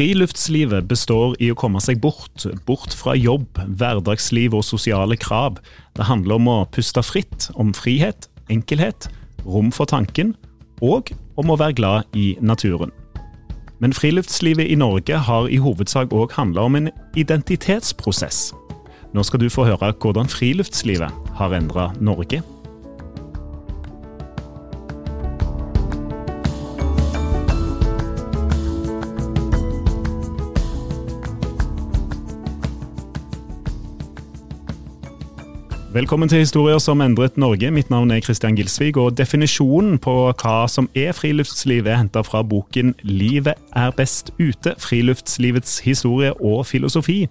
Friluftslivet består i å komme seg bort, bort fra jobb, hverdagsliv og sosiale krav. Det handler om å puste fritt, om frihet, enkelhet, rom for tanken, og om å være glad i naturen. Men friluftslivet i Norge har i hovedsak òg handla om en identitetsprosess. Nå skal du få høre hvordan friluftslivet har endra Norge. Velkommen til Historier som endret Norge. Mitt navn er Kristian Gilsvig, og definisjonen på hva som er friluftsliv, er henta fra boken 'Livet er best ute friluftslivets historie og filosofi'.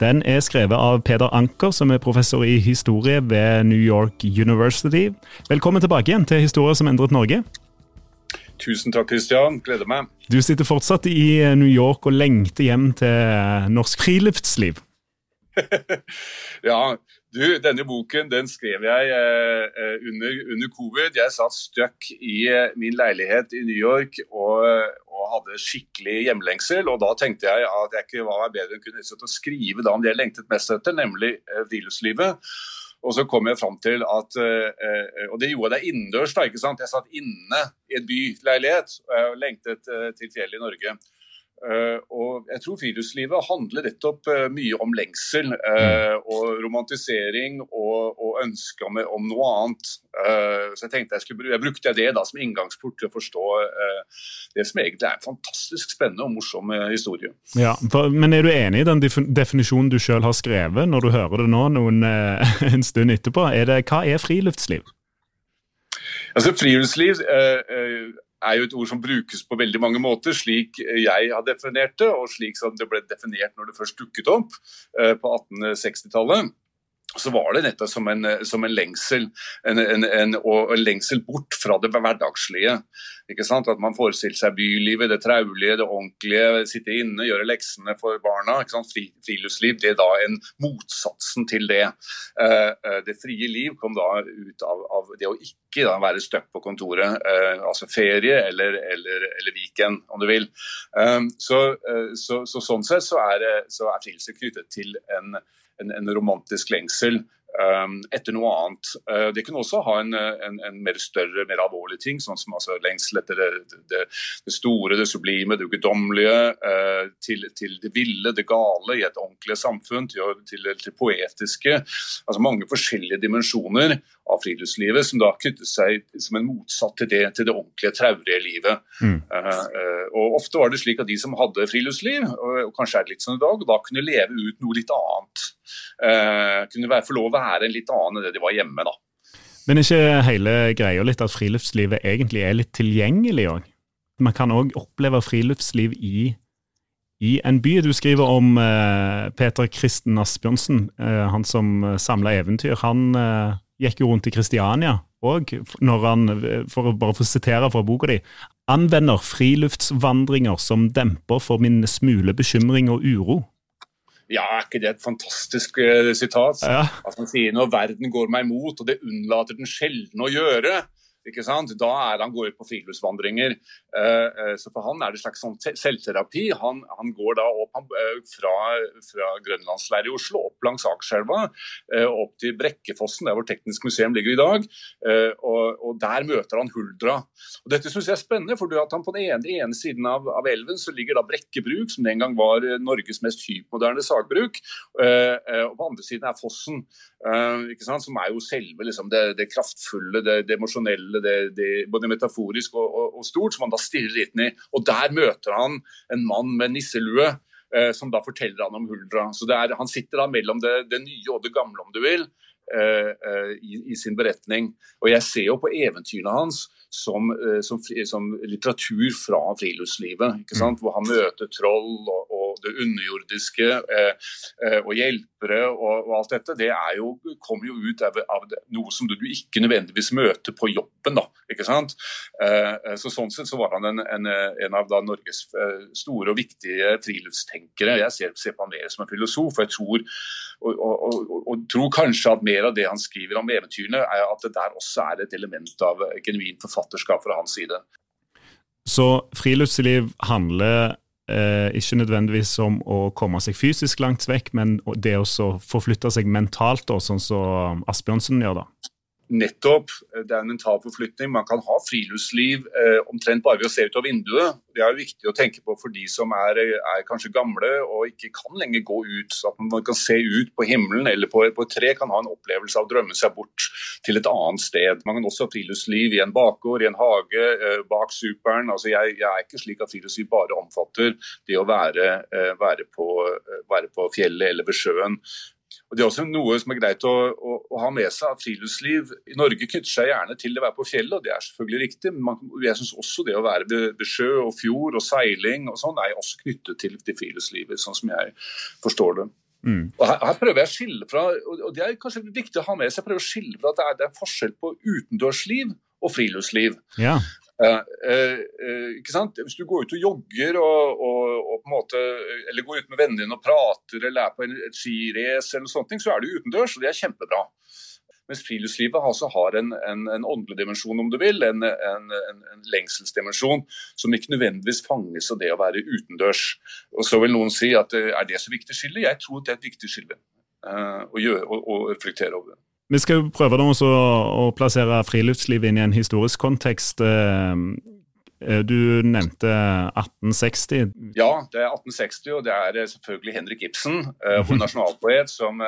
Den er skrevet av Peder Anker, som er professor i historie ved New York University. Velkommen tilbake igjen til Historier som endret Norge. Tusen takk, Kristian. Gleder meg. Du sitter fortsatt i New York og lengter hjem til norsk friluftsliv. ja, du, denne boken den skrev jeg eh, under, under, covid. Jeg satt støkk i eh, min leilighet i New York og, og, hadde skikkelig hjemlengsel. og Da tenkte jeg at jeg ikke var bedre enn kunne å skrive da om det jeg lengtet mest etter, nemlig eh, friluftslivet. Og så kom jeg fram til at eh, eh, Og det gjorde jeg innendørs. da, ikke sant? Jeg satt inne i en byleilighet og lengtet eh, til fjellet i Norge. Uh, og jeg tror Friluftslivet handler nettopp uh, mye om lengsel uh, og romantisering og, og ønske om, om, noe annet. så Jeg tenkte jeg skulle, jeg brukte det da som inngangsport til å forstå det som egentlig er en fantastisk spennende og morsom historie. Ja, Men er du enig i den definisjonen du sjøl har skrevet, når du hører det nå noen, en stund etterpå? Er det, hva er friluftsliv? Altså Friluftsliv er jo et ord som brukes på veldig mange måter, slik jeg har definert det, og slik som det ble definert når det først dukket opp eh, på 1860-tallet så var det nettopp som en, som en lengsel, en, en, lengsel bort fra det hverdagslige. At man forestiller seg bylivet, det traulige, det ordentlige, sitte inne, gjøre leksene for barna. Fri, friluftsliv det er da en motsatsen til det. Eh, det frie liv kom da ut av, av det å ikke da, være stuck på kontoret. eh, altså ferie eller, eller, eller, weekend, om du vil. Eh, så, uh, så, så, sånn sett så er, så er friluftsliv knyttet til en, en, en romantisk lengsel Um, etter noe annet. Uh, det kunne også ha en, en, en, mer større, mer alvorlig ting, sånn som altså lengsel etter det, det, det, store, det sublime, det guddommelige, uh, til, til, det ville, det gale i et ordentlig samfunn, til, til det poetiske. Altså mange forskjellige dimensjoner av friluftslivet som da knyttet seg som en motsatt til det, til det ordentlige, traurige livet. Mm. Uh, og Ofte var det slik at de som hadde friluftsliv, og, og kanskje er det litt sånn i dag, da kunne leve ut noe litt annet. Uh, kunne være, få lov å være en litt annen enn det de var hjemme. da. Men ikke hele greia litt at friluftslivet egentlig er litt tilgjengelig òg? Man kan òg oppleve friluftsliv i, i, en by. Du skriver om uh, Peter Kristen Asbjørnsen, han som samla eventyr. Han gikk jo rundt i Kristiania òg, for å bare få sitere fra boka di, anvender friluftsvandringer som demper for min smule bekymring og uro. Ja, er ikke det et fantastisk uh, sitat? Ja. At han sier når verden går meg imot, og det unnlater den sjelden å gjøre, ikke sant? Da er han går ut på friluftsvandringer. Uh, uh, så For han er det slags sånn selvterapi. Han, han, går da opp han, uh, fra, fra Grønlandsleiret i Oslo, opp langs Akerselva, opp til Brekkefossen, der hvor Teknisk museum ligger i dag. Og, og, Der møter han Huldra. Og Dette synes jeg er spennende, for at han på den ene, ene siden av, av, elven så ligger da Brekkebruk, som den gang var Norges mest hypmoderne sagbruk. og På andre siden er Fossen, som er jo selve liksom, det, det kraftfulle, det, det emosjonelle det, det, både metaforisk og, og, og, stort, som han da stirrer litt ned. Og der møter han en mann med nisselue. Eh, som da forteller han om Huldra. Så er, Han sitter da mellom det, det, nye og det gamle, om du vil, eh, eh, i, i, sin beretning. Og Jeg ser jo på eventyrene hans som, eh, som, som litteratur fra friluftslivet. ikke sant? Hvor han møter troll og, og det underjordiske eh, eh, og hjelpere og, og, alt dette. Det er jo, kommer jo ut av, av det, noe som du, ikke nødvendigvis møter på jobben. da, ikke sant? Eh, så Sånn sett så var han en, en, en av Norges store og viktige friluftstenkere. Jeg ser, ser på han mer som en filosof. og jeg tror og, og, og, tror kanskje at mer av det han skriver om eventyrene, er at det der også er et element av genuint forfatterskap fra hans side. Så friluftsliv handler eh, ikke nødvendigvis om å komme seg fysisk langt vekk, men det å forflytte seg mentalt, da, sånn som Asbjørnsen gjør? da? Nettopp. Det er en mental forflytning. Man kan ha friluftsliv eh, omtrent bare ved å se ut av vinduet. Det er jo viktig å tenke på for de som er, er, kanskje gamle og ikke kan lenger gå ut. så At man kan se ut på himmelen eller på, på, et tre, kan ha en opplevelse av å drømme seg bort til et annet sted. Man kan også ha friluftsliv i en bakgård, i en hage, eh, bak superen. Altså, jeg, jeg, er ikke slik at friluftsliv bare omfatter det å være, eh, være, på, eh, være på fjellet eller ved sjøen. Og Det er også noe som er greit å, å, å ha med seg. at Friluftsliv i Norge knytter seg gjerne til å være på fjellet, og det er selvfølgelig riktig. Men jeg syns også det å være ved, sjø og fjord og seiling og sånn er også knyttet til, til friluftslivet, sånn som jeg forstår det. Mm. Og her, her, prøver jeg å skille fra, og det er kanskje viktig å ha med seg, jeg prøver å skille fra at det er, det er forskjell på utendørsliv og friluftsliv. Ja. Uh, uh, ikke sant? Hvis du går ut og jogger og, og, og på en måte, eller går ut med vennene dine og prater eller er på et skirace, så er du utendørs, og det er kjempebra. Mens friluftslivet altså har en, en, en, åndelig dimensjon, om du vil, en, en, lengselsdimensjon, som ikke nødvendigvis fanges av det å være utendørs. Og Så vil noen si at er det så viktig skille? Jeg tror det er et viktig skille å, gjøre, å, å reflektere over det. Vi skal prøve da også å plassere friluftslivet inn i en historisk kontekst. Eh, eh, du nevnte 1860. Ja, det er 1860, og det er eh, selvfølgelig Henrik Ibsen, vår nasjonalpoet, som,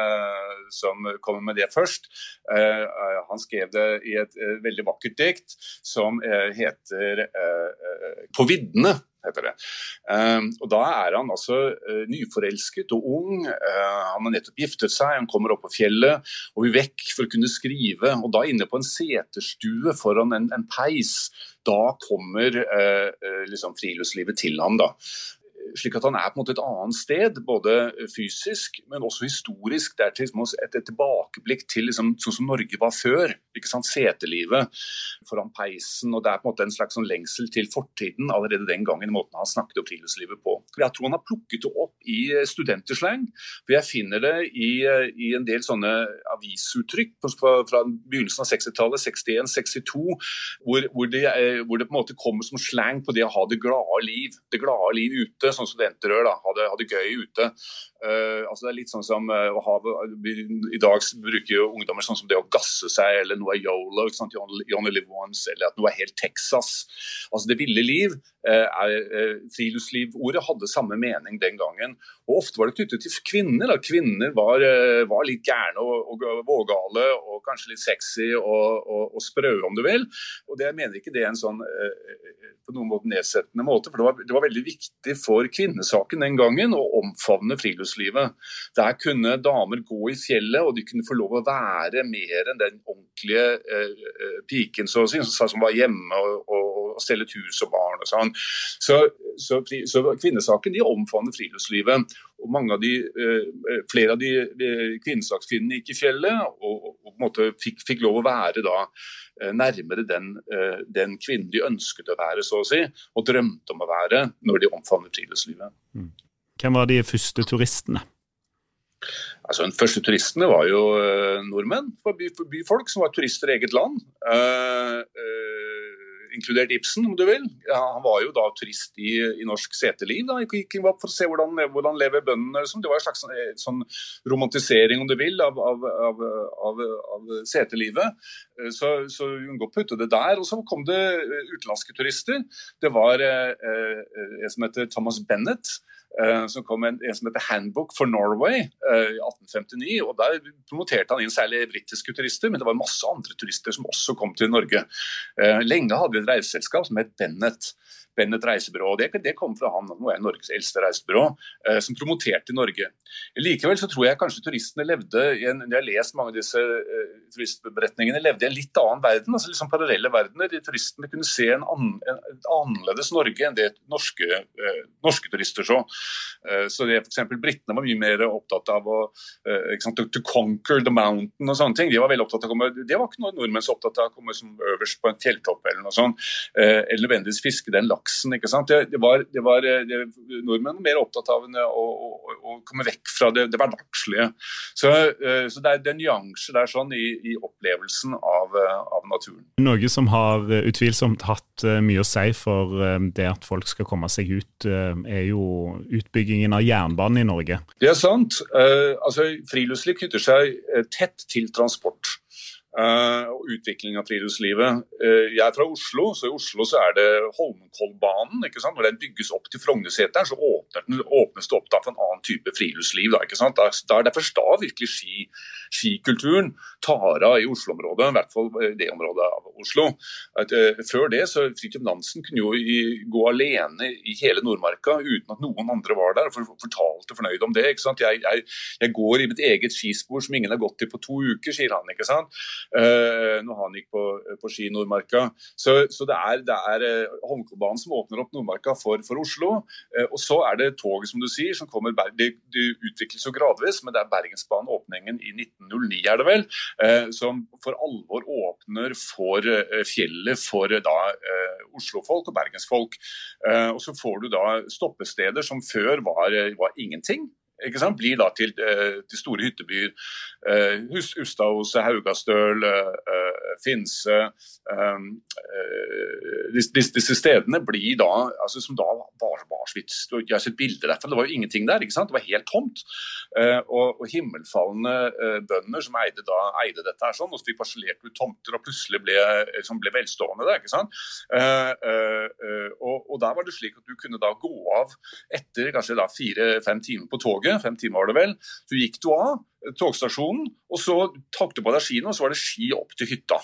som kommer med det først. Han skrev det i et veldig vakkert dikt som heter 'På viddene' heter det. Uh, og Da er han altså uh, nyforelsket og ung. Uh, han har nettopp giftet seg, han kommer opp på fjellet og vil vekk for å kunne skrive. og Da inne på en seterstue foran en, en peis, da kommer liksom friluftslivet til ham. da slik at han er på en måte et annet sted, både fysisk, men også historisk. Det er til, et, et tilbakeblikk til liksom, sånn som Norge var før. ikke sant, Setelivet foran peisen. og Det er på en måte en slags sånn lengsel til fortiden allerede den gangen, måten han snakket om friluftslivet på. Jeg tror han har plukket det opp i studenterslang. for Jeg finner det i, i en del sånne avisuttrykk fra, fra begynnelsen av 60-tallet, 61-62, hvor, hvor, det, hvor det på en måte kommer som slang på det å ha det glade liv. Det glade liv ute sånn gjør. da, Ha det, ha det gøy ute. Uh, altså det er litt sånn som uh, ha, I dag bruker jo ungdommer sånn som det å gasse seg, eller noe er yolo, ikke sant? Only live once, eller at noe er helt Texas. Altså Det ville liv, uh, er, friluftslivordet, hadde samme mening den gangen. Og Ofte var det knyttet til kvinner. da, Kvinner var, var litt gærne og, og, vågale og kanskje litt sexy og, og, og sprø, om du vil. Og det, Jeg mener ikke det er en sånn på noen måte nedsettende måte, for det var, det var veldig viktig for kvinnesaken den gangen å omfavne friluftslivet. Der kunne damer gå i fjellet, og de kunne få lov å være mer enn den ordentlige eh, eh piken så si, som var hjemme og, og, og stelle hus og barn og sånn. Så, så, så, kvinnesaken de omfavner friluftslivet. og mange av de, eh, Flere av de, de kvinnesakskvinnene gikk i fjellet og, og, måte fikk, fikk lov å være da eh, nærmere den, eh, den, kvinnen de ønsket å være, så å si, og drømte om å være når de omfavnet friluftslivet. Mm. Hvem var de første turistene? Altså, De første turistene var jo uh, nordmenn, byfolk som var turister i eget land. Uh, uh, inkludert Ibsen, om du vil. Ja, han var jo da turist i, i norsk seteliv da, i King for å se hvordan, hvordan lever bøndene. Liksom. Det var en slags sånn, sånn, romantisering, om du vil, av, av, av, av setelivet. Så, så Unngå putte det der. Og så kom det utenlandske turister. Det var eh, en som heter Thomas Bennett som kom en, en, som heter 'Handbook for Norway' uh, i 1859. og Der promoterte han inn særlig britiske turister, men det var masse andre turister som også kom til Norge. Uh, lenge hadde vi et reiseselskap som het Bennett. Bennett reisebyrå. Det, det kom fra han, nå er Norges eldste reisebyrå, eh, som promoterte Norge. Likevel så tror jeg kanskje turistene levde i en, Jeg har lest mange av disse eh, turistberetningene, levde i en litt annen verden, altså liksom parallelle verdener. De turistene kunne se en, an, en, annerledes Norge enn det norske, eh, norske turister så. Eh, så det f.eks. britene var mye mer opptatt av å eh, sant, to conquer the mountain og sånne ting. De var veldig opptatt av å komme, det var ikke noe nordmenn så opptatt av å komme som øverst på en fjelltopp eller noe sånt, eh, eller nødvendigvis fiske den laksen laksen. ikke sant? Det, det var, det var det, Nordmenn mer opptatt av å, å, å komme vekk fra det, det hverdagslige. Så, uh, så det er, det er nyanser der sånn i, i opplevelsen av, uh, av, naturen. Noe som har utvilsomt hatt mye å si for det at folk skal komme seg ut, er jo utbyggingen av jernbanen i Norge. Det er sant. altså Friluftsliv knytter seg tett til transport. Uh, og utvikling av friluftslivet. Uh, jeg er fra Oslo, så i Oslo så er det Holmenkollbanen. ikke sant? Når den bygges opp til Frognerseteren, så åpnes det opp da for en annen type friluftsliv. Da, ikke sant? Da, er derfor da virkelig ski, skikulturen tar av i Oslo-området, i hvert fall det området av Oslo. At, uh, før det så Fridtjof Nansen kunne jo i, gå alene i hele Nordmarka uten at noen andre var der og for, fortalte fornøyd om det. ikke sant? Jeg, jeg, jeg går i mitt eget skispor som ingen har gått i på to uker, sier han. ikke sant? Uh, når han gikk på, på ski i Nordmarka. Så, så, det er, det er uh, Holmenkollbanen som åpner opp Nordmarka for, for Oslo. Og så er det toget, som du sier, som kommer Det, det utvikles jo gradvis, men det er Bergensbanen-åpningen i 1909, er det vel, som for alvor åpner for fjellet for da Oslo-folk og bergensfolk. og så får du da stoppesteder som før var, var ingenting blir da til, eh, til store hyttebyer. Uh, Ustadhuset, Haugastøl, uh, Finse uh, disse, disse, stedene blir da, altså som da var, var så Jeg har sett bilder derfra, det var jo ingenting der. ikke sant, Det var helt tomt. Og, og, himmelfallende bønder som eide, da, eide dette her sånn, og så fikk parsellert ut tomter og plutselig ble, som ble velstående der. ikke sant, og, og der var det slik at du kunne da gå av etter kanskje da fire-fem timer på toget toget, fem timer var det vel. Så gikk du av togstasjonen, og så tok du på deg skiene, og så var det ski opp til hytta.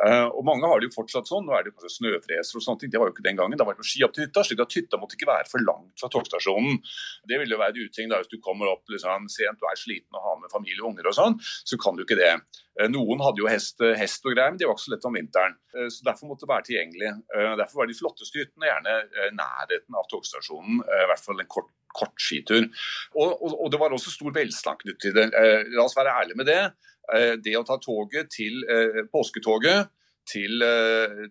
Uh, og Mange har det jo fortsatt sånn. Nå er det kanskje snøfreser og sånne ting. Det var jo ikke den gangen. Da var det ski opp til hytta, slik at hytta måtte ikke være for langt fra togstasjonen. Det ville jo være en uting da, hvis du kommer opp liksom, sent, du er sliten og har med familie og unger og sånn, så kan du ikke det. Uh, noen hadde jo hest, hest og greier, men de var ikke så lett om vinteren. Så Derfor måtte det være tilgjengelig. Derfor var de flotteste hyttene gjerne nærheten av togstasjonen, i hvert fall en kort kort skitur. Og, og, og, det var også stor velstand knyttet til det. Eh, la oss være ærlige med det. Eh, det å ta toget til eh, påsketoget til,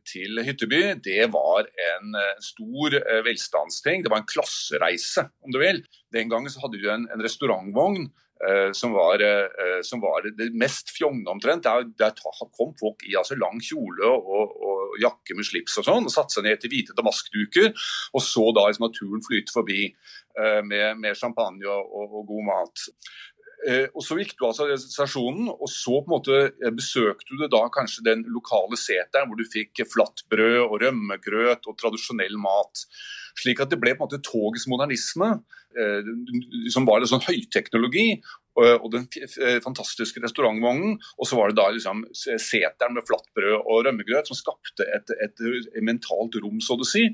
til, Hytteby, det var en stor velstandsting. Det var en klassereise, om du vil. Den gangen så hadde du en, en restaurantvogn Uh, som, var, uh, som, var, det mest fjongne omtrent. Der, der, kom folk i altså, lang kjole og, og, jakke med slips og sånn, og satte seg ned til hvite damaskduker og så da liksom, naturen flyte forbi. Eh, med, med champagne og, og, og, god mat. Eh, og Så gikk du altså stasjonen, og så på en måte eh, besøkte du da kanskje den lokale seteren hvor du fikk flatbrød og rømmegrøt og tradisjonell mat. Slik at det ble på en måte togets modernisme, som var litt sånn høyteknologi, og den fantastiske restaurantvognen. Og så var det da liksom seteren med flatbrød og rømmegrøt som skapte et, et, et mentalt rom, så å si.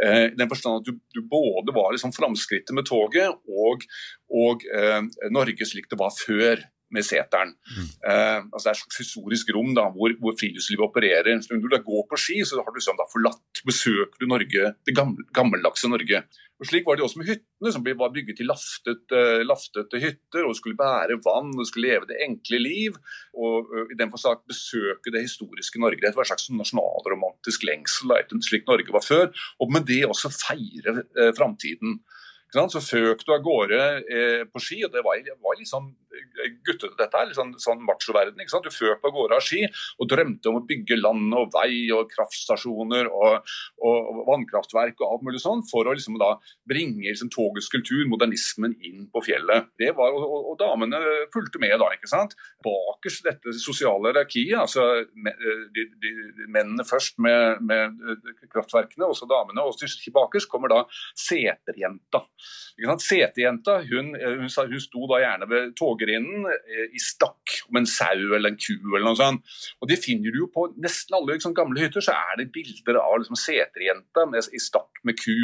I den forstand at du, du både var liksom framskrittet med toget og, og eh, Norge slik det var før med seteren. Mm. Eh, altså det er et historisk rom da, hvor, hvor friluftslivet opererer. Når du da går på ski, så har du liksom da forlatt, besøker du Norge, det gamle, gammeldagse Norge. Og Slik var det også med hyttene, som var bygget i laftet, uh, laftete hytter. og Skulle bære vann, og skulle leve det enkle liv. og uh, I den forstand besøke det historiske Norge. Det var en slags nasjonalromantisk lengsel, etter slik Norge var før. Og med det også feire eh, framtiden. Så føk du av gårde eh, på ski, og det var, var litt sånn eh, guttete dette her, litt sånn, sånn machoverden. ikke sant? Du føk av gårde av ski og drømte om å bygge land og vei og kraftstasjoner og, og, vannkraftverk og alt mulig sånn, for å liksom da bringe liksom, togets kultur, modernismen, inn på fjellet. Det var, og, og, damene fulgte med da, ikke sant. Bakerst dette sosiale hierarkiet, altså eh, de, de, de, mennene først med, med kraftverkene, og så damene, og bakerst kommer da seterjenta. Setejenta hun, hun, hun, sto da gjerne ved toggrinden eh, i stakk om en sau eller en ku eller noe sånt. Og Det finner du jo på nesten alle liksom, gamle hytter. Så er det bilder av liksom, seterjenta i stakk med ku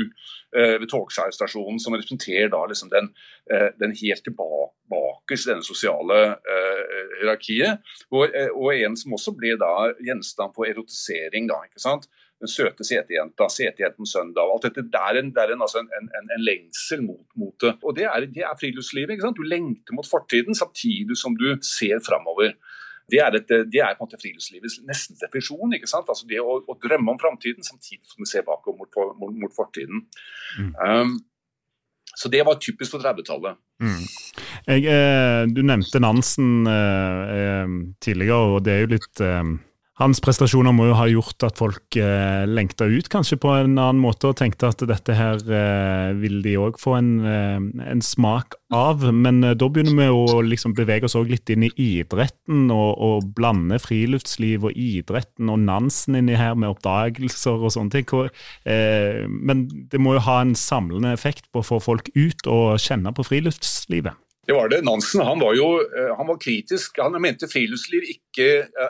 eh, ved togstasjonen, som representerer da liksom den, eh, den helt tilbake bakerst denne sosiale eh, hierarkiet. Og, eh, og, en som også ble da gjenstand for erotisering. da, ikke sant? Den søte setejenta, setejenten søndag. Alt dette det er en, det er en, altså en, en, en lengsel mot, mot, det. Og det er, det er friluftslivet. Du lengter mot fortiden samtidig som du ser framover. Det er, et, det er, på en måte friluftslivets nesten definisjon. ikke sant? Altså Det å, å drømme om framtiden samtidig som du ser bakover mot, mot, mot fortiden. Mm. Um, så det var typisk for 30-tallet. Mm. Eh, du nevnte Nansen eh, eh, tidligere, og det er jo litt eh, hans prestasjoner må jo ha gjort at folk eh, lengta ut kanskje på en annen måte og tenkte at dette her eh, vil de òg få en, eh, en, smak av. Men eh, da begynner vi å liksom bevege oss litt inn i idretten og, og, blande friluftsliv og idretten og Nansen inni her med oppdagelser og sånne ting. Eh, men det må jo ha en samlende effekt på å få folk ut og kjenne på friluftslivet. Det var det. Nansen han var jo eh, han var kritisk. Han mente friluftsliv ikke,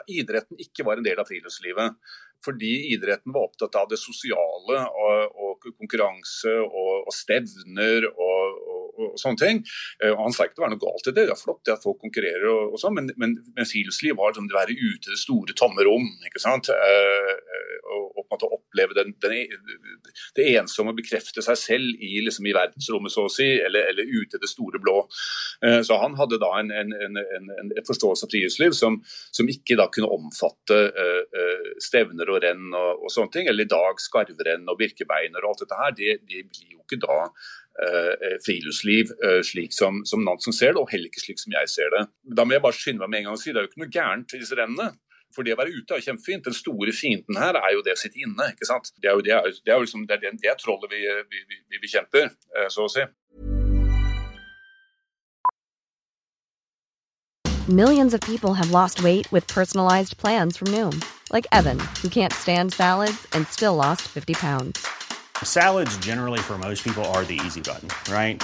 idretten ikke var en del av friluftslivet. Fordi idretten var opptatt av det sosiale og, og konkurranse og, og stevner og, og, sånne ting. Eh, Han sa ikke det var noe galt i det, det er flott det at folk konkurrerer, og, sånn, men, men, men, friluftsliv var liksom det å være ute i det store, tomme rom. ikke sant? Eh, eh, og, måte oppleve den, den, det ensomme, bekrefte seg selv i, liksom, i verdensrommet, så å si, eller, eller ute i det store blå. Så han hadde da en, en, en, en forståelse av friluftsliv som, som, ikke da kunne omfatte uh, stevner og renn og, og, sånne ting. Eller i dag skarvrenn og birkebeiner og alt dette her. Det, det blir jo ikke da Uh, friluftsliv uh, slik som, som, Nansen ser det, og heller ikke slik som jeg ser det. Da må jeg bare skynde meg med en gang og si det er jo ikke noe gærent i disse rennene. For det å være ute er kjempefint. Den store fienden her er jo det å sitte inne. ikke sant? Det er jo, det det er jo liksom, det er, det er trollet vi, vi, vi, bekjemper, eh, så å si. Millions of people have lost weight with personalized plans from Noom. Like Evan, who can't stand salads and still lost 50 pounds. Salads, generally, for most people, are the easy button, right?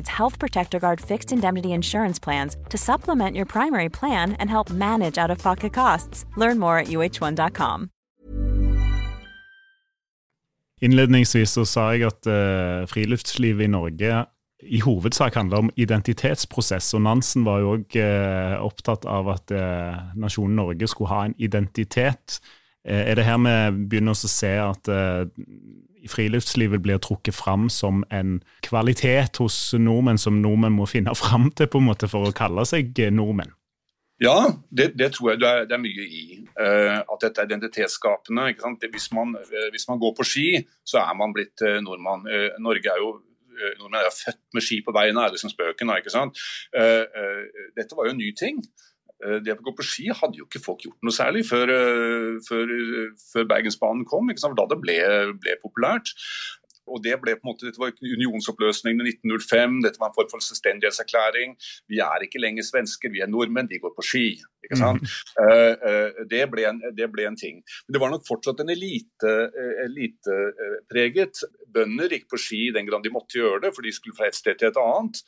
provides Health Protector Guard fixed indemnity insurance plans to supplement your primary plan and help manage out of pocket costs. Learn more at uh1.com. Innledningsvis så sa jeg at uh, friluftslivet i Norge i hovedsak handler om identitetsprosess. og Nansen var jo òg uh, opptatt av at uh, nasjonen Norge skulle ha en identitet. er det her vi begynner å se at friluftslivet blir trukket fram som en kvalitet hos nordmenn som nordmenn må finne fram til på en måte for å kalle seg nordmenn? Ja, det, det tror jeg det er, mye i. Uh, at dette er identitetsskapende. Hvis man, uh, hvis, man, går på ski, så er man blitt uh, nordmann. Norge er jo nordmenn er født med ski på beina, er liksom spøken. ikke sant? dette var jo en ny ting. Eh, det å gå på ski hadde jo ikke folk gjort noe særlig før, eh, før, før Bergensbanen kom, da det ble, ble populært. Og det ble på en måte, Dette var unionsoppløsningen i 1905, dette var en form for selvstendighetserklæring. Vi er ikke lenger svensker, vi er nordmenn, de går på ski. Mm. Uh, uh, det, ble en, det, ble en, ting. Men det var nok fortsatt en elitepreget. Elite Bønder gikk på ski i den grad de måtte gjøre det, for de skulle fra et sted til et annet.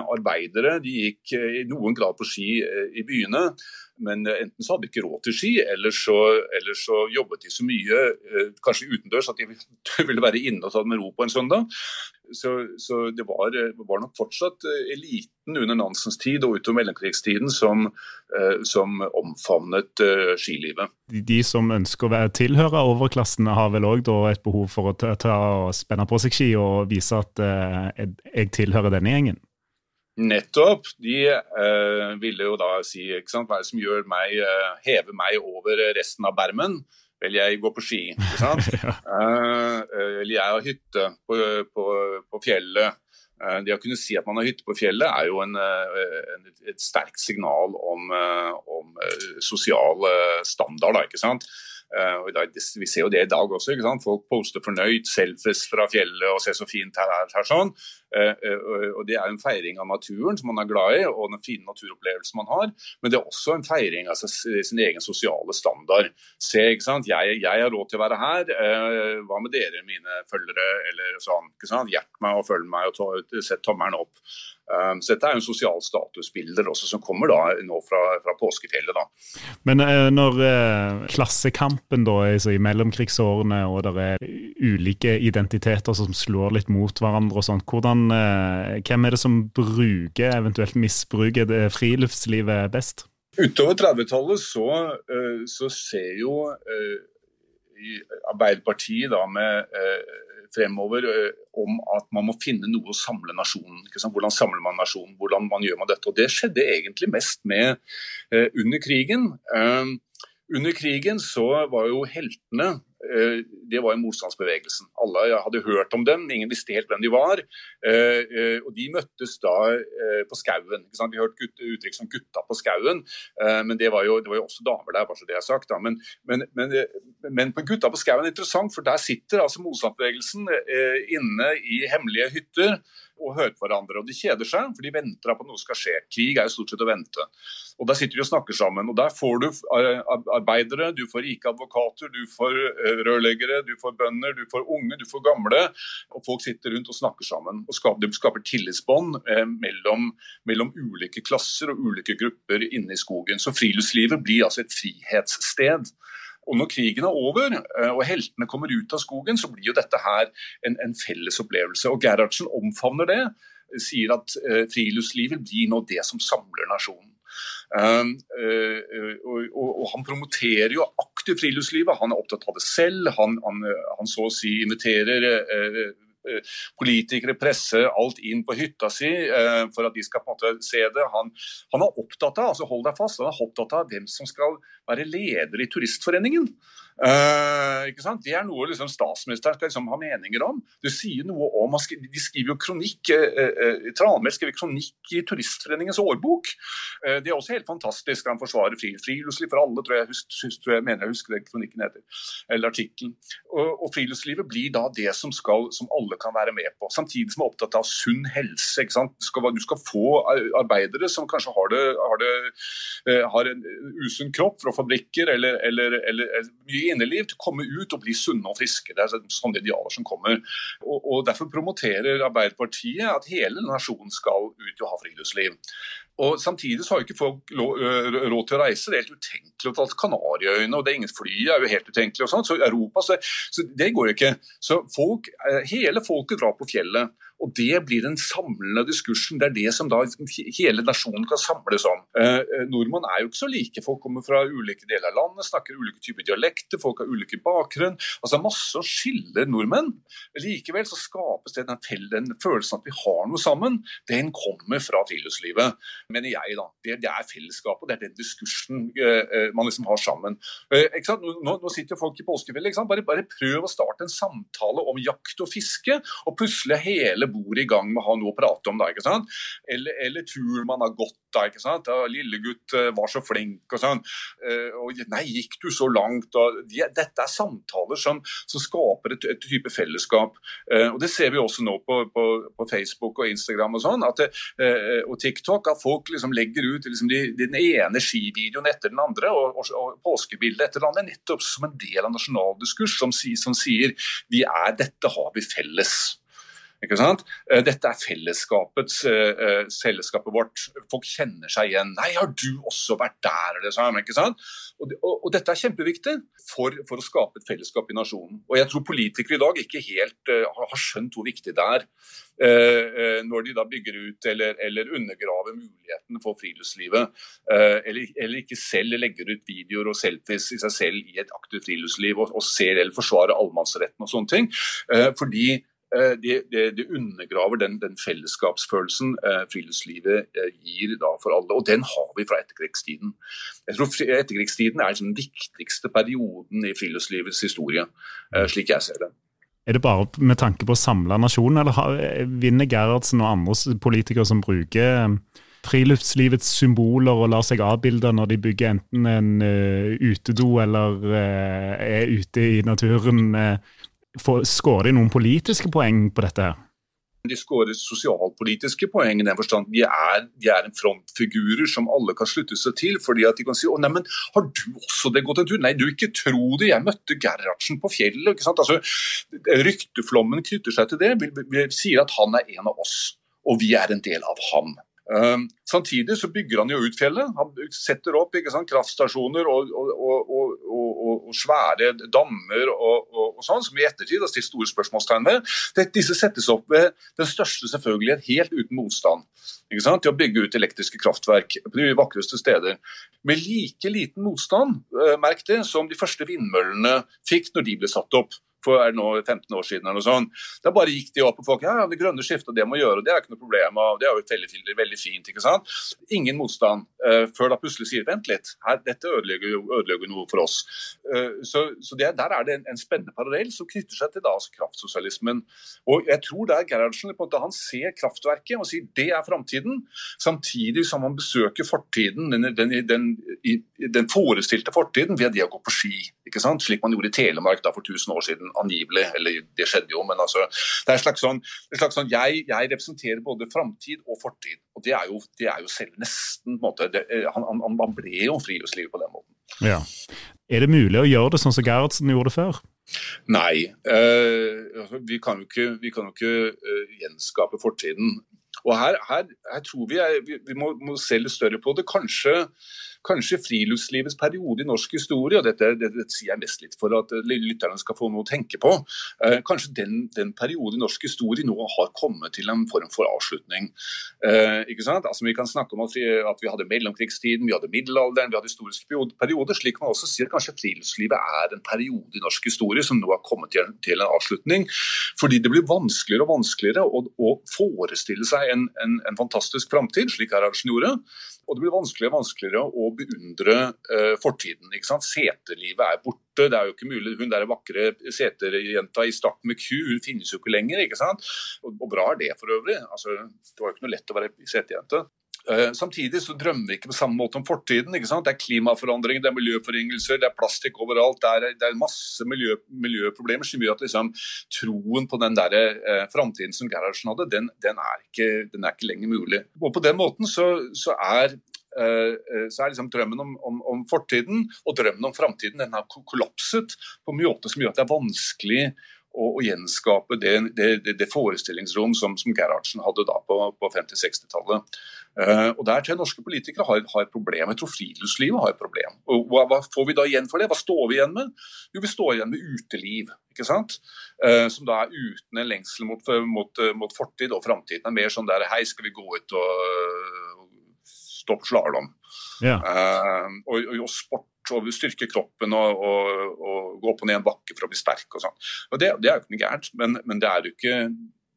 Arbeidere de gikk i noen grad på ski i byene. Men eh, enten så hadde de ikke råd til ski, eller så, eller så jobbet de så mye, eh, kanskje utendørs, at de ville være inne og ta det med ro på en søndag. Så, så det var, eh, var, nok fortsatt eliten under Nansens tid og utover mellomkrigstiden som, som omfavnet skilivet. De som ønsker å være tilhøre overklassen, har vel òg et behov for å ta, ta spenne på seg ski og vise at jeg tilhører denne gjengen? Nettopp. De eh, ville jo da si hva er det som gjør meg, eh, heve meg over resten av bermen? Vel, jeg går på ski, ikke sant. Eh, eh, eller jeg har hytte på, på, på fjellet. Eh, det å kunne si at man har hytte på fjellet, er jo en, en, et sterkt signal om, om sosial standard. Da, ikke sant? Og dag, vi ser jo det i dag også. ikke sant? Folk poster fornøyd, selfies fra fjellet og ser så fint her, her, her sånn. Uh, uh, og Det er en feiring av naturen som man er glad i, og den fine naturopplevelsen man har. Men det er også en feiring av sin egen sosiale standard. Se, ikke sant? Jeg, jeg har råd til å være her. hva med dere, mine følgere? Eller sånn. ikke sant? Hjert meg og følg meg og sett tommelen opp. Så dette er jo en sosial statusbilder også som kommer da nå fra, fra påskefjellet. da. Men når klassekampen da altså i mellomkrigsårene, og det er ulike identiteter som slår litt mot hverandre og sånt, hvordan, uh, hvem er det som bruker, eventuelt misbruker det friluftslivet best? Utover 30-tallet så, så, ser jo Arbeiderpartiet da med fremover om at man må finne noe å samle nasjonen. Hvordan samler man nasjonen, hvordan man gjør man dette. Og Det skjedde egentlig mest med uh, under krigen. Uh, under krigen så var jo heltene Eh, det var jo motstandsbevegelsen. Alle hadde hørt om dem, ingen visste helt hvem de var. Eh, eh, og De møttes da på skauen. Vi hørte uttrykk som 'gutta på skauen', men det var, jo, det var, jo, også damer der. bare så det er sagt. Men, men, men, men, på 'Gutta på skauen' er interessant, for der sitter altså motstandsbevegelsen inne i hemmelige hytter og hører på hverandre. og De kjeder seg, for de venter på at noe skal skje. Krig er jo stort sett å vente. Og Der sitter de og snakker sammen. og Der får du arbeidere, du får rike advokater, du får rørleggere, du får bønder, du får unge, du får gamle. og Folk sitter rundt og snakker sammen. og skaper, Det skaper tillitsbånd mellom, mellom, ulike klasser og ulike grupper inne i skogen. Så friluftslivet blir altså et frihetssted. Og Når krigen er over eh, og heltene kommer ut av skogen, så blir jo dette her en, en felles opplevelse. Og Gerhardsen omfavner det, sier at eh, friluftslivet blir nå det som samler nasjonen. Uh, uh, og, og, Han promoterer jo aktivt friluftslivet. Han er opptatt av det selv. Han, han, han så å si inviterer uh, politikere, presse alt inn på hytta si uh, for at de skal på en måte se det. Han, han er opptatt av altså hold deg fast, han er opptatt av hvem som skal være leder i Turistforeningen. Uh? Det er noe liksom, statsministeren skal liksom, ha meninger om. Det sier noe om, De skriver jo kronikk uh, uh, skriver kronikk i Turistforeningens årbok. Uh, det er også helt fantastisk. Han forsvarer fri, friluftsliv for alle, tror jeg, husk, tror jeg mener jeg husker det kronikken heter. Eller artikkelen. Og, og, friluftslivet blir da det som, skal, som alle kan være med på. Samtidig som er opptatt av sunn helse. Du skal, du skal få arbeidere som kanskje har, det, har, det, har en usunn kropp fra fabrikker eller, eller, eller, eller mye inneliv til å komme ut og bli sunne og friske. Det er sånne idealer som kommer. Og, og Derfor promoterer Arbeiderpartiet at hele nasjonen skal ut og ha friluftsliv. Og Samtidig så har jo ikke folk råd til å reise. Det er helt utenkelig å ta til Kanariøyene, og det er ingen fly er jo helt utenkelig. og sånt, så Europa, så, så Det går jo ikke. Så folk, Hele folket drar på fjellet. Og Det blir den samlende diskursen. Det er det som da hele nasjonen kan samles om. Eh, eh, nordmenn er jo ikke så like. Folk kommer fra ulike deler av landet, snakker ulike typer dialekter, folk har ulike bakgrunn. Altså Masse å skille nordmenn. Likevel så skapes det den, følelsen at vi har noe sammen. Den kommer fra friluftslivet, mener jeg. da. Det, det er fellesskapet, det er den diskursen eh, eh man liksom har sammen. Eh, nå, nå, sitter folk i påskefjellet. Bare, bare prøv å starte en samtale om jakt og fiske, og plutselig hele alle bor i gang med å ha noe å prate om. da, ikke sant? Eller, eller turen man har gått da, ikke sant. 'Lillegutt var så flink', og sånn. Og 'nei, gikk du så langt'? Og de, dette er samtaler som, som skaper et, et, type fellesskap. Og Det ser vi også nå på, på, på Facebook og Instagram og sånn, det, og TikTok, at folk liksom legger ut liksom de, den ene skivideoen etter den andre og, og, og påskebildet etter den andre, nettopp som en del av nasjonaldiskurs som, som sier vi er, dette har vi felles. Ikke sant? Eh, dette er fellesskapets, uh, fellesskapet vårt. Folk kjenner seg igjen. 'Nei, har du også vært der?' Liksom, ikke sant? Og, og, og, dette er kjempeviktig for, for, å skape et fellesskap i nasjonen. Og jeg tror politikere i dag ikke helt uh, har skjønt hvor viktig det er. Uh, når de da bygger ut eller, eller undergraver muligheten for friluftslivet. Eller, eller, ikke selv legger ut videoer og selfies i seg selv i et aktivt friluftsliv og, og ser eller forsvarer allemannsretten og sånne ting. fordi Eh, det, det, det undergraver den, den fellesskapsfølelsen eh, friluftslivet eh, gir for alle. Og den har vi fra etterkrigstiden. Jeg tror Etterkrigstiden er liksom den viktigste perioden i friluftslivets historie, slik jeg ser det. Er det bare med tanke på å samle nasjonen, eller vinner Gerhardsen og andre politikere som bruker friluftslivets symboler og lar seg avbilde når de bygger enten en utedo eller er ute i naturen. Skårer de noen politiske poeng på dette? her? De skårer sosialpolitiske poeng i den forstand de er, de er en frontfigurer som alle kan slutte seg til. fordi at de kan si å nei, men har du også det gått en tur? Nei, du ikke tro det, jeg møtte Gerhardsen på fjellet. ikke sant? Altså, Rykteflommen knytter seg til det. Vi, vi, vi sier at han er en av oss, og vi er en del av ham. Um, samtidig så bygger han jo ut fjellet. Han setter opp sant, kraftstasjoner og, og, og, svære dammer og, sånn, som i ettertid har stilt store spørsmålstegn ved. Disse settes opp ved den største selvfølgelighet, helt uten motstand. Til å bygge ut elektriske kraftverk på de vakreste steder. Med like liten motstand, uh, merk det, som de første vindmøllene fikk når de ble satt opp for er det nå 15 år siden. eller noe sånt. Da bare gikk de opp, og folk ja, det grønne skiftet, det må gjøre, det er ikke noe problem. og Det er jo veldig, veldig fint. ikke sant? Ingen motstand, uh, før da plutselig sier vent litt, her, dette ødelegger ødelegger noe for oss. Uh, så, så det, Der er det en, en, spennende parallell som knytter seg til da altså kraftsosialismen. Og jeg tror det er Gerhardsen på en måte, han ser kraftverket og sier det er framtiden, samtidig som han besøker fortiden, den, den, den, den forestilte fortiden ved det å gå på ski. ikke sant? Slik man gjorde i Telemark da for 1000 år siden angivelig. Eller det skjedde jo, men altså Det er en slags sånn, en slags sånn jeg, jeg, representerer både framtid og fortid. Og det er jo, det er jo selv nesten på en måte, det, eh, han, han, han, ble jo friluftslivet på den måten. Ja. Er det mulig å gjøre det sånn som Gerhardsen gjorde det før? Nei. Uh, vi kan jo ikke, vi kan jo ikke uh, gjenskape fortiden. Og her, her, her tror vi, er, vi, vi må, må se litt større på det. Kanskje kanskje friluftslivets periode i norsk historie, og dette, dette, dette sier jeg mest litt for at lytterne skal få noe å tenke på, eh, kanskje den, den periode i norsk historie nå har kommet til en form for avslutning. Eh, ikke sant? Altså, vi kan snakke om at vi, at vi hadde mellomkrigstiden, vi hadde middelalderen, vi hadde historiske perioder. Slik man også sier kanskje friluftslivet er en periode i norsk historie som nå har kommet til, til en avslutning. Fordi det blir vanskeligere og vanskeligere å, å forestille seg en, en, en fantastisk framtid, slik Gerhardsen gjorde. Og det blir vanskeligere og vanskeligere å beundre uh, fortiden. ikke sant? Seterlivet er borte. Det er jo ikke mulig. Hun der vakre seterjenta i Stakk med ku, hun finnes jo ikke lenger. ikke sant? Og, og bra er det for øvrig. Altså, det var jo ikke noe lett å være seterjente. Uh, samtidig så drømmer vi ikke på samme måte om fortiden. Det er klimaforandringer, det er miljøforringelser, det er plastikk overalt. Det er, det er masse miljø, miljøproblemer som gjør at liksom, troen på den der, eh, framtiden som Gerhardsen hadde, den, den, er ikke, den, er ikke, lenger mulig. Og På den måten så, så er uh, så er liksom drømmen om, om, om, fortiden og drømmen om framtiden den har kollapset på en måte som gjør at det er vanskelig å, å gjenskape det, det, det, forestillingsrom som, som Gerhardsen hadde da på, på 50-60-tallet. Uh, og Der tror jeg norske politikere har, har et problem. Jeg tror friluftslivet har et problem. Og hva, hva, får vi da igjen for det? Hva står vi igjen med? Jo, vi står igjen med uteliv. ikke sant? Uh, som da er uten en lengsel mot, mot, mot fortid og framtid. Det er mer sånn der Hei, skal vi gå ut og, stoppe stå på slalåm? Ja. Uh, og, og, sport og styrke kroppen og, og, og, gå opp og ned en bakke for å bli sterk. og sånn. Og Det, det er jo ikke noe gærent, men, men det er jo ikke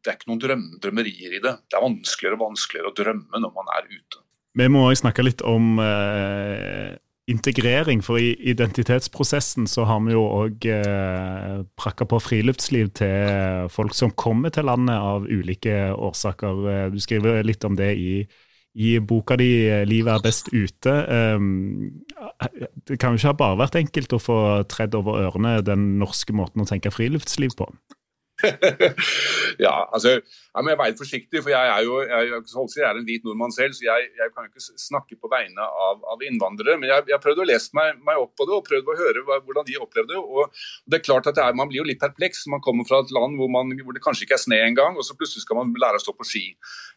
det er ikke noen drøm, drømmerier i det. Det er vanskeligere og vanskeligere å drømme når man er ute. Vi må også snakke litt om eh, integrering, for i identitetsprosessen så har vi jo òg eh, prakka på friluftsliv til folk som kommer til landet av ulike årsaker. Eh, du skriver litt om det i, i boka di 'Livet er best ute'. Um, det kan jo ikke ha bare vært enkelt å få tredd over ørene den norske måten å tenke friluftsliv på? ja, altså, jeg må være forsiktig, for jeg er jo jeg, jeg er en hvit nordmann selv, så jeg, jeg, kan jo ikke snakke på vegne av, av innvandrere. Men jeg, har prøvd å lese meg, meg, opp på det og prøvd å høre hvordan de opplevde det. og det er klart at er, Man blir jo litt perpleks. Man kommer fra et land hvor, man, hvor det kanskje ikke er sne engang, og så plutselig skal man lære å stå på ski.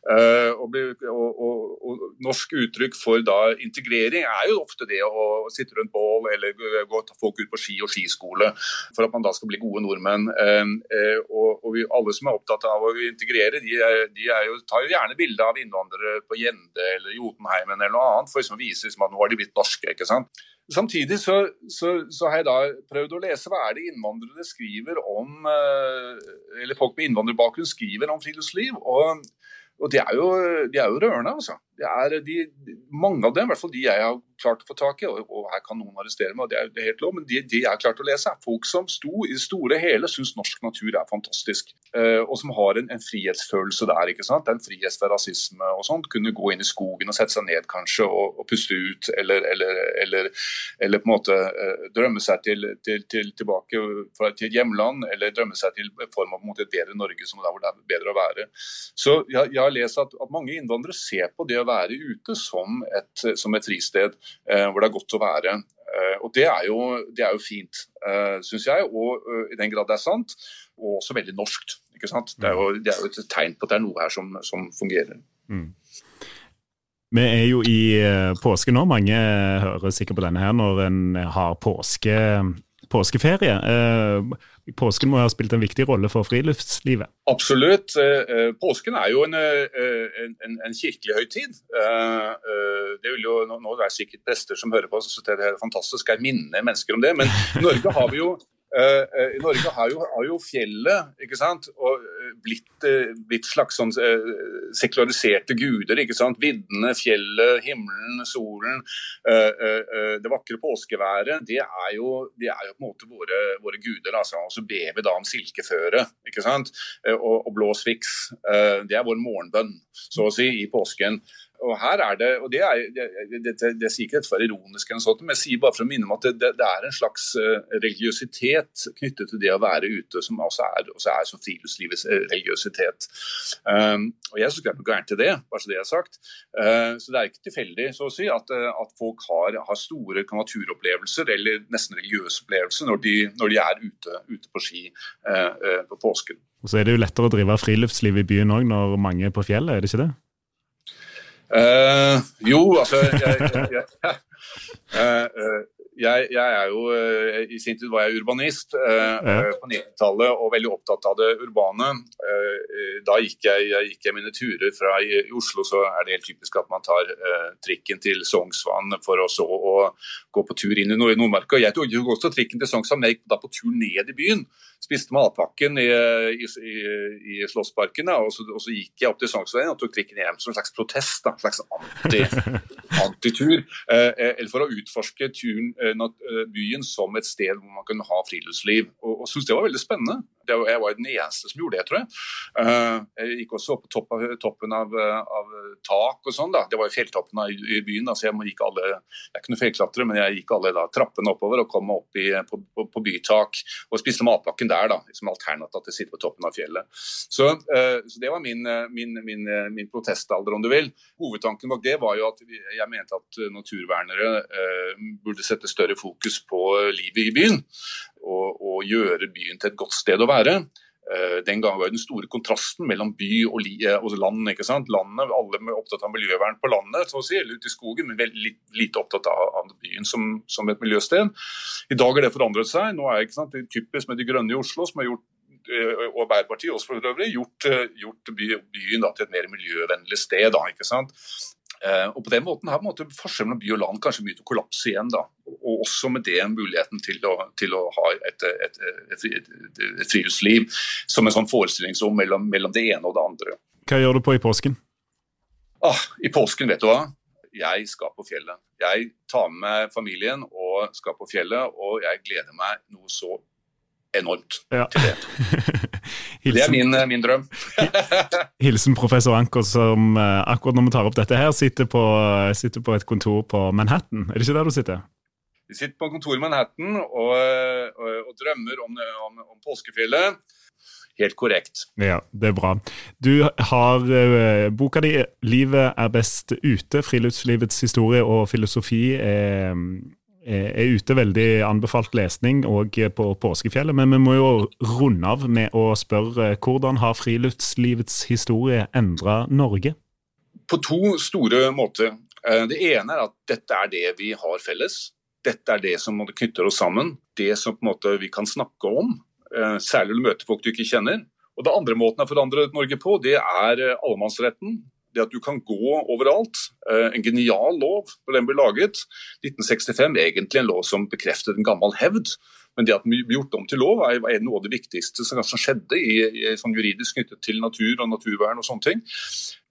Uh, og, bli, og, og, og, Norsk uttrykk for da integrering er jo ofte det å sitte rundt bål eller gå, ta folk ut på ski og skiskole for at man da skal bli gode nordmenn. Uh, uh, og, og vi, alle som er opptatt av å integrere, de, er, de er jo, tar jo gjerne bilde av innvandrere på Gjende eller Jotunheimen eller noe annet, for liksom å vise liksom, at nå har de blitt norske. ikke sant? Samtidig så, så, så, har jeg da prøvd å lese hva er det innvandrere skriver om eh, Eller folk med innvandrerbakgrunn skriver om friluftsliv. og og de er jo, de er jo rørende, altså. De, mange av dem, i hvert fall de jeg har klart å få tak i, og, og her kan noen arrestere meg, er, det er helt lov, men de, de jeg har klart å lese, er folk som sto i det store hele syns norsk natur er fantastisk. eh, og som har en, en, frihetsfølelse der. ikke sant? En frihet fra rasisme og sånt. Kunne gå inn i skogen og sette seg ned kanskje og, og puste ut, eller, eller, eller, eller, på en måte eh, drømme seg til, til, til, tilbake fra, til hjemland, eller drømme seg til form av et bedre Norge som der hvor det er bedre å være. Så jeg, jeg har lest at, at, mange innvandrere ser på det å være ute som et, som et fristed eh, hvor det er godt å være. Eh, og Det er jo, det er jo fint, eh, syns jeg, og i den grad det er sant. Og også veldig norskt. ikke sant? Det er jo, det er jo et tegn på at det er noe her som, som fungerer. Mm. Vi er jo i påske nå. Mange hører sikkert på denne her når en har påske, påskeferie. Uh, Påsken må ha spilt en viktig rolle for friluftslivet? Absolutt. Påsken er jo en, en, en kirkelig høytid. Det vil jo, nå er det sikkert prester som hører på, så det er fantastisk. Jeg minner mennesker om det. Men i Norge har vi jo Uh, uh, Norge har jo, har jo, fjellet ikke sant? og uh, blitt, blitt slags sånn sekulariserte guder. ikke sant? Viddene, fjellet, himmelen, solen. det vakre påskeværet, det er, jo, det er jo på en måte våre, våre guder. altså, Og så ber vi da om silkeføre ikke sant? og, og blås fiks. det er vår morgenbønn, så å si, i påsken og her er det, og det, er, det, det, det sier ikke dette for ironisk, eller sånt, men jeg sier bare for å minne om at det, er en slags eh, religiøsitet knyttet til det å være ute, som også er, også er som friluftslivets eh, religiøsitet. Um, og Jeg syns ikke det er noe gærent til det, bare så det er sagt. Uh, så Det er ikke tilfeldig så å si, at, at folk har, har, store naturopplevelser eller nesten religiøse opplevelser når de, når de er ute, ute, på ski uh, uh, på påsken. Og så er det jo lettere å drive friluftsliv i byen òg når mange er på fjellet, er det ikke det? Uh, jo, altså jeg, jeg, jeg, uh, jeg, er jo I sin tid var jeg urbanist uh, på 90-tallet og veldig opptatt av det urbane. Da gikk jeg, gikk mine turer fra i, i, Oslo, så er det helt typisk at man tar trikken til Sognsvann for å så å gå på tur inn i Nordmarka. Jeg tok også trikken til Sognsvann, men jeg gikk da på tur ned i byen spiste matpakken i, i, i, i Slottsparken. Og, og, så gikk jeg opp til Sognsveien og tok trikken hjem som en slags protest. Da, en slags anti, antitur. Eh, eh, eller for å utforske turen, eh, eh, byen som et sted hvor man kunne ha friluftsliv. Og, og syntes det var veldig spennende. Det, jeg var den eneste som gjorde det, tror jeg. Uh, jeg gikk også opp på topp av, toppen av, av, tak og sånn. da. Det var jo fjelltoppen i, byen. så Jeg gikk alle, jeg er ikke noen fjellklatrer, men jeg gikk alle da, trappene oppover og kom opp i, på, på, på bytak og spiste matpakken der da, som alternativ til å sitte på toppen av fjellet. Så, uh, så Det var min, eh, min, min, eh, min, protestalder, om du vil. Hovedtanken bak det var jo at jeg mente at naturvernere burde sette større fokus på livet i byen. Og, og gjøre byen til et godt sted å være. Den gang var den store kontrasten mellom by og, og land. ikke sant? Landet, Alle er opptatt av miljøvern på landet, så å si, eller ute i skogen, men veldig lite opptatt av, byen som, som, et miljøsted. I dag har det forandret seg. Nå er sant, det typisk med De Grønne i Oslo, som har gjort og Arbeiderpartiet også for øvrig, gjort, gjort byen da, til et mer miljøvennlig sted. Da, ikke sant? Eh, og På den måten her måtte forskjellen mellom by og land kanskje begynne å kollapse igjen. da, Og også med det muligheten til å, til å ha et, et, et, et, friluftsliv som en sånn forestillingsrom mellom, mellom, det ene og det andre. Hva gjør du på i påsken? Ah, I påsken, vet du hva. jeg skal på fjellet. Jeg tar med familien og skal på fjellet, og jeg gleder meg noe så enormt Ja. til det. Det er min, eh, min drøm. Hilsen professor Anker, som eh, akkurat når vi tar opp dette her, sitter på, sitter på et kontor på Manhattan. Er det ikke der du sitter? Vi sitter på kontoret i Manhattan og, og, og drømmer om, om, om påskefjellet. Helt korrekt. Ja, det er bra. Du har uh, boka di 'Livet er best ute', friluftslivets historie og filosofi. er er er ute veldig anbefalt lesning og på påskefjellet, men vi må jo runde av med å spørre hvordan har friluftslivets historie endra Norge? På to store måter. Eh, Det ene er at dette er det vi har felles. Dette er det som knytter oss sammen. Det som vi kan snakke om. eh, Særlig når du møter folk du ikke kjenner. Og Det andre måten å forandre Norge på, det er eh, allemannsretten. Det at du kan gå overalt. Eh, En genial lov når den ble laget. 1965, egentlig en lov som bekreftet en gammel hevd. Men det at den ble gjort om til lov er noe av det viktigste som kanskje skjedde i, i, sånn juridisk knyttet til natur og naturvern og sånne ting.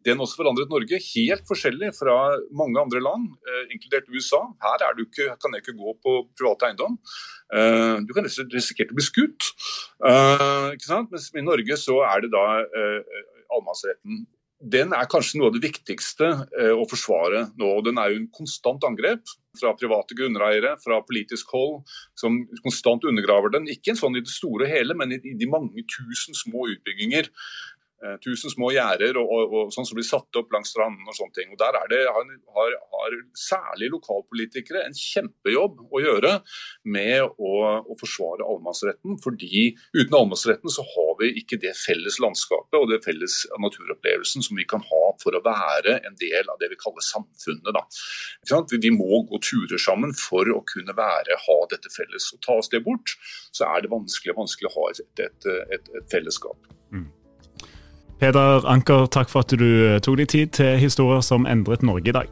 Den også forandret Norge helt forskjellig fra mange andre land, eh, inkludert USA. Her er ikke, kan jeg ikke gå på privat eiendom. Eh, du kan ris- risikere å bli skutt. Mens i Norge så er det da allemannsretten. Den er kanskje noe av det viktigste eh, å forsvare nå. og Den er jo en konstant angrep fra private grunneiere, fra politisk hold, som konstant undergraver den. Ikke sånn i det store og hele, men i, de mange tusen små utbygginger tusen små gjerder og, og, og sånn som blir satt opp langs stranden og sånne ting. Og Der er det, har, har, særlig lokalpolitikere en kjempejobb å gjøre med å, å forsvare allemannsretten. fordi uten allemannsretten så har vi ikke det felles landskapet og det felles naturopplevelsen som vi kan ha for å være en del av det vi kaller samfunnet. Vi, vi må gå turer sammen for å kunne være, ha dette felles. Og Tas det bort, så er det vanskelig, vanskelig å ha et, et, et, et fellesskap. Peder Anker, takk for at du tok deg tid til historier som endret Norge i dag.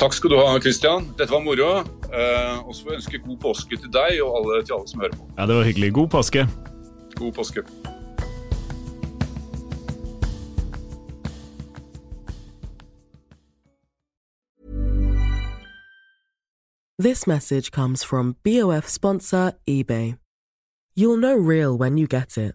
Takk skal du ha, Christian. Dette var moro. Eh, og så får jeg ønske god påske til deg og alle, til alle som hører på. Ja, Det var hyggelig. God påske. God påske. This message comes from BOF sponsor eBay. You'll know real when you get it.